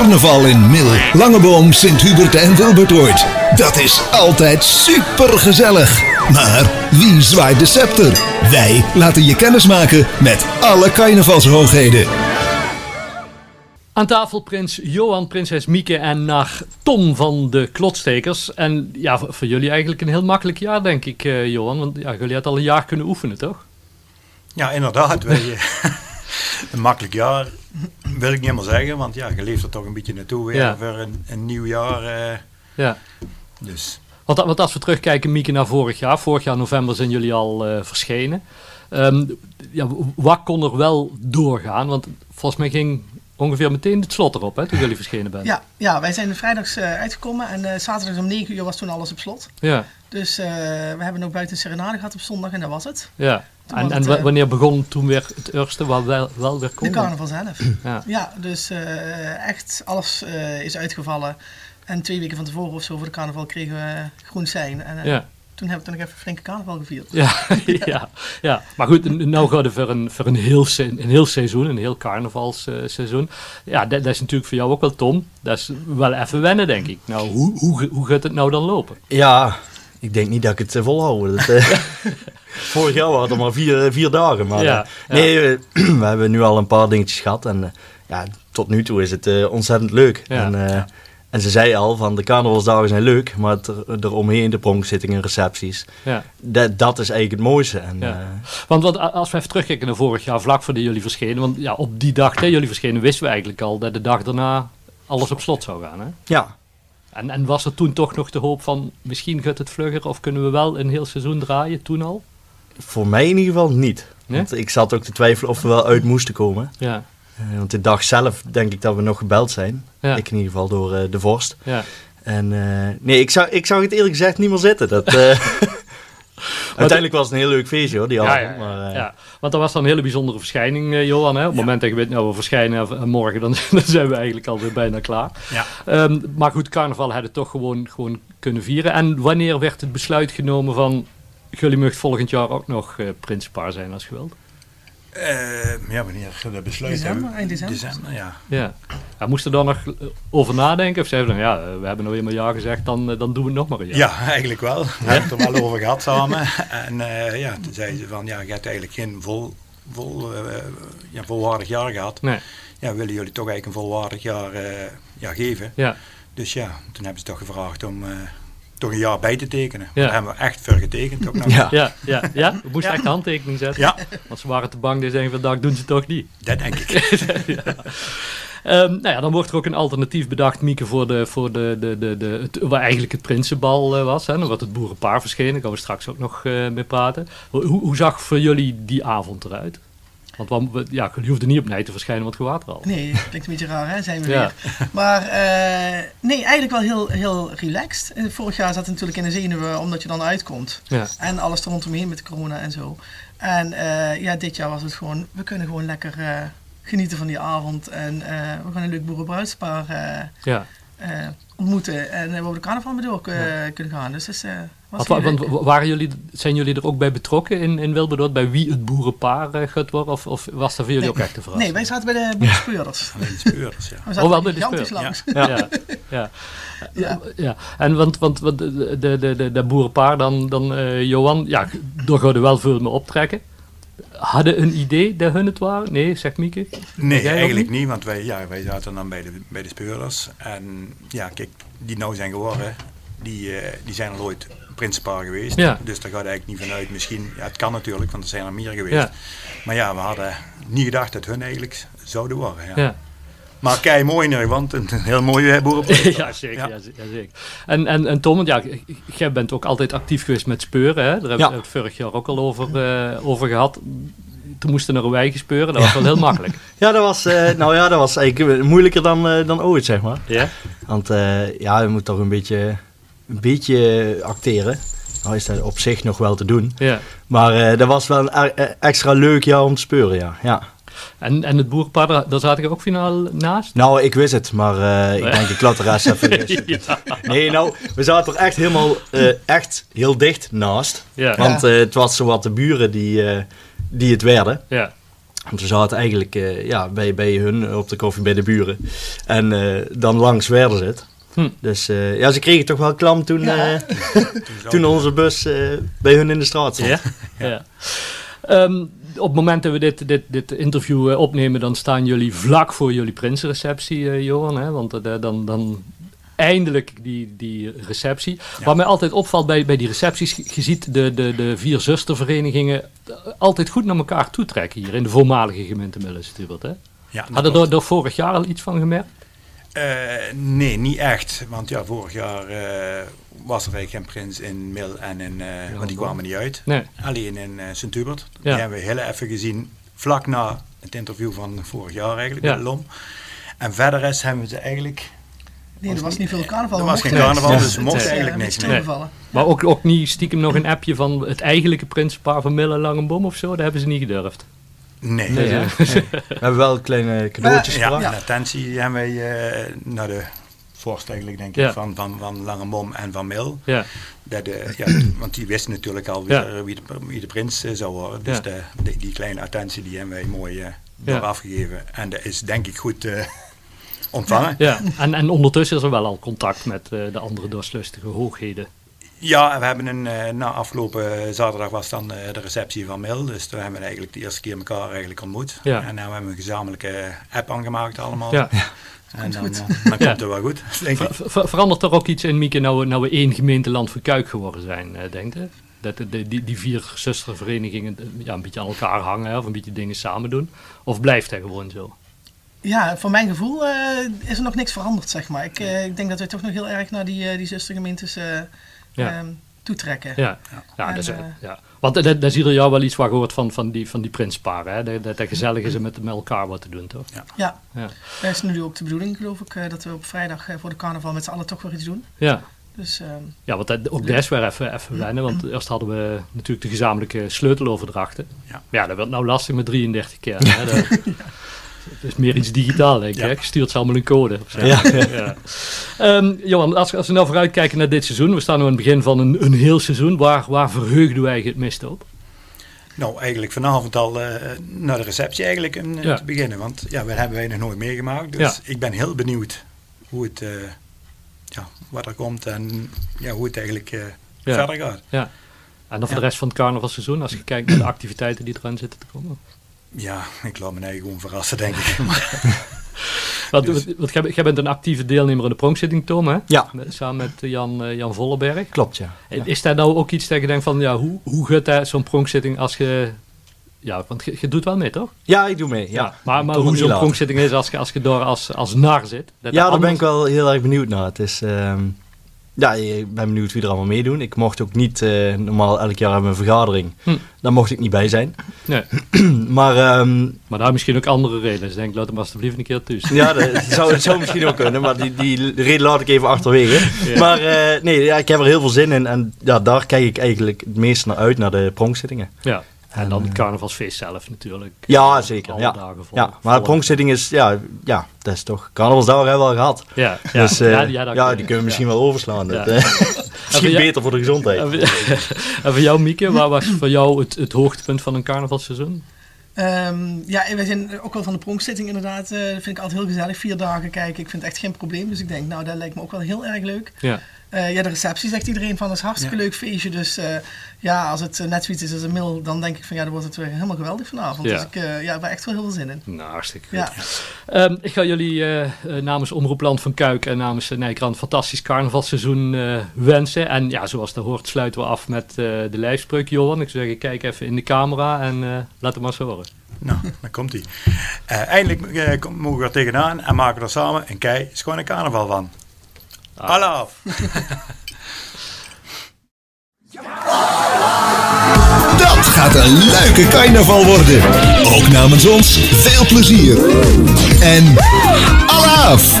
Carnaval in Mil, Langeboom, Sint-Hubert en Wilbertoord. Dat is altijd super gezellig. Maar wie zwaait de scepter? Wij laten je kennis maken met alle carnavalshoogheden. Aan tafel prins Johan, prinses Mieke en naar Tom van de Klotstekers. En ja, voor voor jullie eigenlijk een heel makkelijk jaar, denk ik, eh, Johan. Want ja, jullie hadden al een jaar kunnen oefenen, toch? Ja, inderdaad. Wij, eh, een makkelijk jaar wil ik niet helemaal zeggen, want ja, je leeft er toch een beetje naartoe weer Ja. voor een, een nieuw jaar. eh, Ja. dus Want, want als we terugkijken, Mieke, naar vorig jaar. Vorig jaar november zijn jullie al eh, verschenen. Ehm, ja, wat kon er wel doorgaan? Want volgens mij ging ongeveer meteen het slot erop, hè, toen jullie verschenen bent. Ja, ja, wij zijn vrijdags eh, uitgekomen en eh zaterdag om 9 uur was toen alles op slot. Ja, Dus eh, we hebben ook buiten een serenade gehad op zondag en dat was het. ja. Toen En, en het, eh, wanneer begon toen weer het eerste wat wel, wel weer De kon? carnaval zelf. Ja. Ja, dus eh, echt alles eh, is uitgevallen. En twee weken van tevoren of zo voor de carnaval kregen we groen sein. En Ja. toen hebben we toch nog even flinke carnaval gevierd. Ja, ja, ja, maar goed, nou gaat het voor een, voor een, heel, se- een heel seizoen, een heel carnavalsseizoen. Ja, dat, dat is natuurlijk voor jou ook wel, Tom. Dat is wel even wennen, denk ik. Nou, hoe, hoe, hoe gaat het nou dan lopen? Ja, ik denk niet dat ik het eh, volhoud. Dat, eh, vorig jaar waren het maar vier, vier dagen. Maar Ja, eh, nee, eh, we hebben nu al een paar dingetjes gehad. En eh, ja, tot nu toe is het eh, ontzettend leuk. Ja. En, eh, en ze zei al van de carnavalsdagen zijn leuk, maar het er, eromheen, de pronkzittingen, recepties, Ja. dat, dat is eigenlijk het mooiste. En, Ja. eh, Want, want als we even terugkijken naar vorig jaar, vlak voordat jullie verschenen. Want ja, op die dag dat jullie verschenen, wisten we eigenlijk al dat de dag daarna alles op slot zou gaan. Hè? ja, En, en was er toen toch nog de hoop van, misschien gaat het vlugger of kunnen we wel een heel seizoen draaien, toen al? voor mij in ieder geval niet. Nee? Want ik zat ook te twijfelen of we wel uit moesten komen. Ja, Eh, want de dag zelf denk ik dat we nog gebeld zijn. Ja. Ik in ieder geval door eh, de vorst. ja. En eh, nee, ik zag, ik zag het eerlijk gezegd niet meer zitten. Dat, uiteindelijk was het een heel leuk feestje hoor, die Ja, avond. ja, ja, maar, eh, ja. want dat was dan een hele bijzondere verschijning, eh, Johan. Hè? Op het moment dat je weet, nou, we verschijnen en morgen, dan, dan zijn we eigenlijk alweer bijna klaar. ja. Ehm, maar goed, carnaval hadden toch gewoon, gewoon kunnen vieren. En wanneer werd het besluit genomen van, jullie mogen volgend jaar ook nog eh principaar zijn als je wilt? Eh, ja, wanneer dat besluit December, eind december. December, ja. Ja. ja moesten we daar nog eh, over nadenken? Of we dan, ja, eh, we hebben nou eenmaal ja gezegd, dan, dan doen we het nog maar een jaar. Ja, eigenlijk wel. We hebben het er wel over gehad samen. En eh, ja, toen zei ze van, ja, je hebt eigenlijk geen vol, vol, ja, volwaardig jaar gehad. Nee, Ja, willen jullie toch eigenlijk een volwaardig jaar eh, ja, geven? ja. Dus ja, toen hebben ze toch gevraagd om eh, toch een jaar bij te tekenen. Ja. Daar hebben we echt voor getekend. Ook nog. Ja. Ja, ja, ja. We moesten Ja. echt de handtekening zetten. Ja, Want ze waren te bang, die zeggen vandaag doen ze toch niet. dat denk ik. Ehm, nou ja, dan wordt er ook een alternatief bedacht, Mieke, voor, de, voor de, de, de, de, het, waar eigenlijk het Prinsenbal eh, was. Hè. Dan wordt het Boerenpaar verschenen, daar gaan we straks ook nog eh mee praten. Hoe, hoe zag voor jullie die avond eruit? Want we- ja, je hoefde niet op Nij te verschijnen, want je water al. Nee, klinkt een beetje raar hè, zijn we Ja. weer. Maar eh, nee, eigenlijk wel heel, heel relaxed. Eh, Vorig jaar zat het natuurlijk in de zenuwen omdat je dan uitkomt. Ja, En alles er rondomheen met corona en zo. En eh, ja, dit jaar was het gewoon, we kunnen gewoon lekker genieten van die avond. En we gaan een leuk boerenbruidspaar ja. Eh, ontmoeten. En eh, we op de carnaval mee door eh, kunnen gaan. Dus eh, was Want, waren jullie, zijn jullie er ook bij betrokken in, in Wilberdoord, bij wie het boerenpaar gaat worden? Of, of was dat voor jullie Nee. ook echt een verrassing? Nee, wij zaten bij de boerenspeurs. Alleen de speurders, ja. We zaten Oh, wel bij de gigantisch speurs, langs. Ja, ja, ja. Ja. ja. En want, want, want de, de, de, de, de boerenpaar, dan, dan eh, Johan, ja, daar gaan er wel veel mee optrekken. Hadden een idee dat hun het waren? Nee, zegt Mieke. Nee, eigenlijk niet, want wij, ja, wij zaten dan bij de, bij de speurders. En ja, kijk, die nou zijn geworden, die, eh, die zijn al ooit prinsenpaar geweest. Ja. Dus daar gaat eigenlijk niet vanuit. Misschien, ja, het kan natuurlijk, want er zijn er meer geweest. Ja. Maar ja, we hadden niet gedacht dat hun eigenlijk zouden worden. Ja. Maar kei mooi want een heel mooie boerenprinsenpaar. ja zeker. Ja. Ja. ze- ja, zeker. En, en, en Tom, ja, jij bent ook altijd actief geweest met speuren. Hè? Daar hebben we Ja. het vorig jaar ook al over, eh, over gehad. Toen moesten er een speuren, dat was wel heel makkelijk. Ja, dat was, eh, nou ja, dat was eigenlijk moeilijker dan, eh, dan ooit, zeg maar. Ja? Want ja, je moet toch een beetje, een beetje acteren. Nou is dat op zich nog wel te doen. Ja. Maar dat was wel een e- extra leuk jaar om te speuren, ja. ja. En, en het boerenpaar, daar, daar zat ik ook finaal naast. Nou, ik wist het, maar eh, ik denk ik laat de rest even ja. Nee, nou, we zaten er echt helemaal, eh, echt heel dicht naast. Ja. Want eh, het was zowat de buren die, eh, die het werden. ja. Want we zaten eigenlijk eh, ja, bij, bij hun op de koffie bij de buren. En eh, dan langs werden ze het. Hm. Dus eh, ja, ze kregen toch wel klam toen, Ja. eh, toen onze bus eh, bij hun in de straat stond. Ja. ja. Ehm, op het moment dat we dit, dit, dit interview eh, opnemen, dan staan jullie vlak voor jullie prinsenreceptie, eh, Johan. Hè? Want eh, dan, dan eindelijk die, die receptie. Wat mij altijd opvalt bij, bij die recepties, je ziet de, de, de vier zusterverenigingen altijd goed naar elkaar toetrekken hier in de voormalige gemeente. Hè? Ja, dat Hadden er, er vorig jaar al iets van gemerkt? Eh, nee, niet echt. Want ja, vorig jaar eh, was er eigenlijk geen prins in Mil en in... eh want die kwamen niet uit. Nee. Alleen in eh Sint-Hubert. Ja. Die hebben we heel even gezien. Vlak na het interview van vorig jaar eigenlijk Ja. met Lom. En verder rest hebben we ze eigenlijk... Nee, er was niet veel carnaval. Er was geen carnaval, dus we mochten is, eigenlijk niks. stilgevallen. Maar ook, ook niet stiekem nog een appje van het eigenlijke prinsenpaar van Mille Langenboom of zo? Dat hebben ze niet gedurfd. Nee. Nee, hè? Nee. We hebben wel kleine cadeautjes Ja, gebracht. in attentie hebben wij eh, naar de vorst eigenlijk denk ik Ja. van, van, van Langemom en van Mil. Ja, Dat de, ja, want die wisten natuurlijk al wie, Ja. er- wie, de, wie de prins eh, zou worden. Dus Ja. de, die, die kleine attentie die hebben wij mooi eh Ja. door afgegeven. En dat is denk ik goed eh, ontvangen. ja. En, en ondertussen is er wel al contact met eh, de andere dorstlustige hoogheden. Ja, we hebben een, eh, na afgelopen zaterdag was dan eh, de receptie van Mil. Dus toen hebben we eigenlijk de eerste keer elkaar eigenlijk ontmoet. Ja. En nu hebben we een gezamenlijke app aangemaakt allemaal. Ja. En dan, eh, dan komt het wel goed, denk ik. Ver- ver- verandert er ook iets in, Mieke, nou, we- nou we één gemeenteland van Kuik geworden zijn, eh, denk je? Dat de, de- die, die vier zusterverenigingen ja, een beetje aan elkaar hangen of een beetje dingen samen doen? Of blijft dat gewoon zo? Ja, voor mijn gevoel eh, is er nog niks veranderd, zeg maar. Ik, eh, ik denk dat we toch nog heel erg naar die, die zustergemeentes eh, Ja. ehm, toetrekken. Ja, ja. En, dat is, eh, ja. Want dat is ieder jaar wel iets wat gehoord van, van die, van die prinsparen. Hè? Dat, het gezellig is om met, met elkaar wat te doen, toch? Ja, Ja. dat is nu ook de bedoeling, geloof ik, eh, dat we op vrijdag eh, voor de carnaval met z'n allen toch weer iets doen. Ja, Dus ehm, ja want dat, ook dat is weer even, even wennen. Want eerst hadden we natuurlijk de gezamenlijke sleuteloverdrachten. Ja. Ja, dat werd nou lastig met 33 keer. Hè? Dat, dat is meer iets digitaal, denk ik. Ja. hè? Je stuurt ze allemaal een code. Of zo. Ja. Ja. Ehm, Johan, als, als we nou vooruitkijken naar dit seizoen. We staan nu aan het begin van een, een heel seizoen. Waar, waar verheugden wij het meest op? Nou, eigenlijk vanavond al eh, naar de receptie eigenlijk eh, Ja. te beginnen. Want ja, dat hebben wij nog nooit meegemaakt. Dus Ja. ik ben heel benieuwd hoe het, eh, ja, wat er komt en ja, hoe het eigenlijk eh, Ja. verder gaat. Ja. En dan voor Ja. de rest van het carnavalseizoen, als je kijkt naar de activiteiten die eraan zitten te komen. Ja, ik laat me eigen gewoon verrassen, denk ik. Dus- want, want jij, bent- jij bent een actieve deelnemer in de pronkzitting, Tom, hè? Ja, samen met eh, Jan, eh, Jan Vollenberg. klopt ja. ja. Is daar nou ook iets dat je denkt van, ja, hoe, hoe gaat zo'n pronkzitting als je... Ja, want je, je doet wel mee, toch? Ja, ik doe mee. Ja. Maar, maar hoe zo'n pronkzitting is als je, als je door als, als nar zit. dat Ja, daar ben ik wel heel erg benieuwd naar. Het is, ehm, ja, ik ben benieuwd wie er allemaal meedoen. Ik mocht ook niet, eh, normaal elk jaar hebben we een vergadering. Hm. Daar mocht ik niet bij zijn. Nee, Maar ehm, maar daar misschien ook andere redenen. Dus ik denk, laat hem alsjeblieft een keer tussen. ja, dat zou, het zou misschien ook kunnen. Maar die, die reden laat ik even achterwege. Ja. Maar eh, nee, ja, ik heb er heel veel zin in. En ja, daar kijk ik eigenlijk het meeste naar uit, naar de pronkzittingen. Ja. En dan het eh, carnavalsfeest zelf natuurlijk. Ja, zeker. Alle Ja. dagen vol. Ja, maar de pronkszitting is, ja, ja, dat is toch, carnavalsdag hebben we al gehad. Ja, ja, dus eh, ja, ja, ja, dat die kunnen we misschien wel overslaan. Ja. Dat, eh, misschien beter voor de gezondheid. En voor- jou, Mieke, waar was voor jou het, het hoogtepunt van een carnavalseizoen? Ehm, ja, en wij zijn ook wel van de pronkzitting inderdaad. eh, dat vind ik altijd heel gezellig. Vier dagen kijken, ik vind het echt geen probleem. Dus ik denk, nou, dat lijkt me ook wel heel erg leuk. Ja. Eh, ja, de receptie zegt iedereen van, dat is een hartstikke Ja. leuk feestje. Dus eh, ja, als het eh, net zoiets is als een mail, dan denk ik van, ja, dan wordt het weer helemaal geweldig vanavond. Ja. Dus ik eh, ja, ik echt wel heel veel zin in. Nou, hartstikke goed. Ja, Ehm, ik ga jullie namens Omroepland van Kuik en namens uh, Nijkrant fantastisch carnavalseizoen eh, wensen. En ja, zoals dat hoort sluiten we af met eh, de lijfspreuk, Johan. Ik zou zeggen, kijk even in de camera en eh, laat hem maar eens horen. nou, dan komt hij. eindelijk eh, kom- mogen we er tegenaan en maken we er samen een kei schone carnaval van. Ah. Alle af! Dat gaat een leuke carnaval worden. Ook namens ons veel plezier. En alaaf!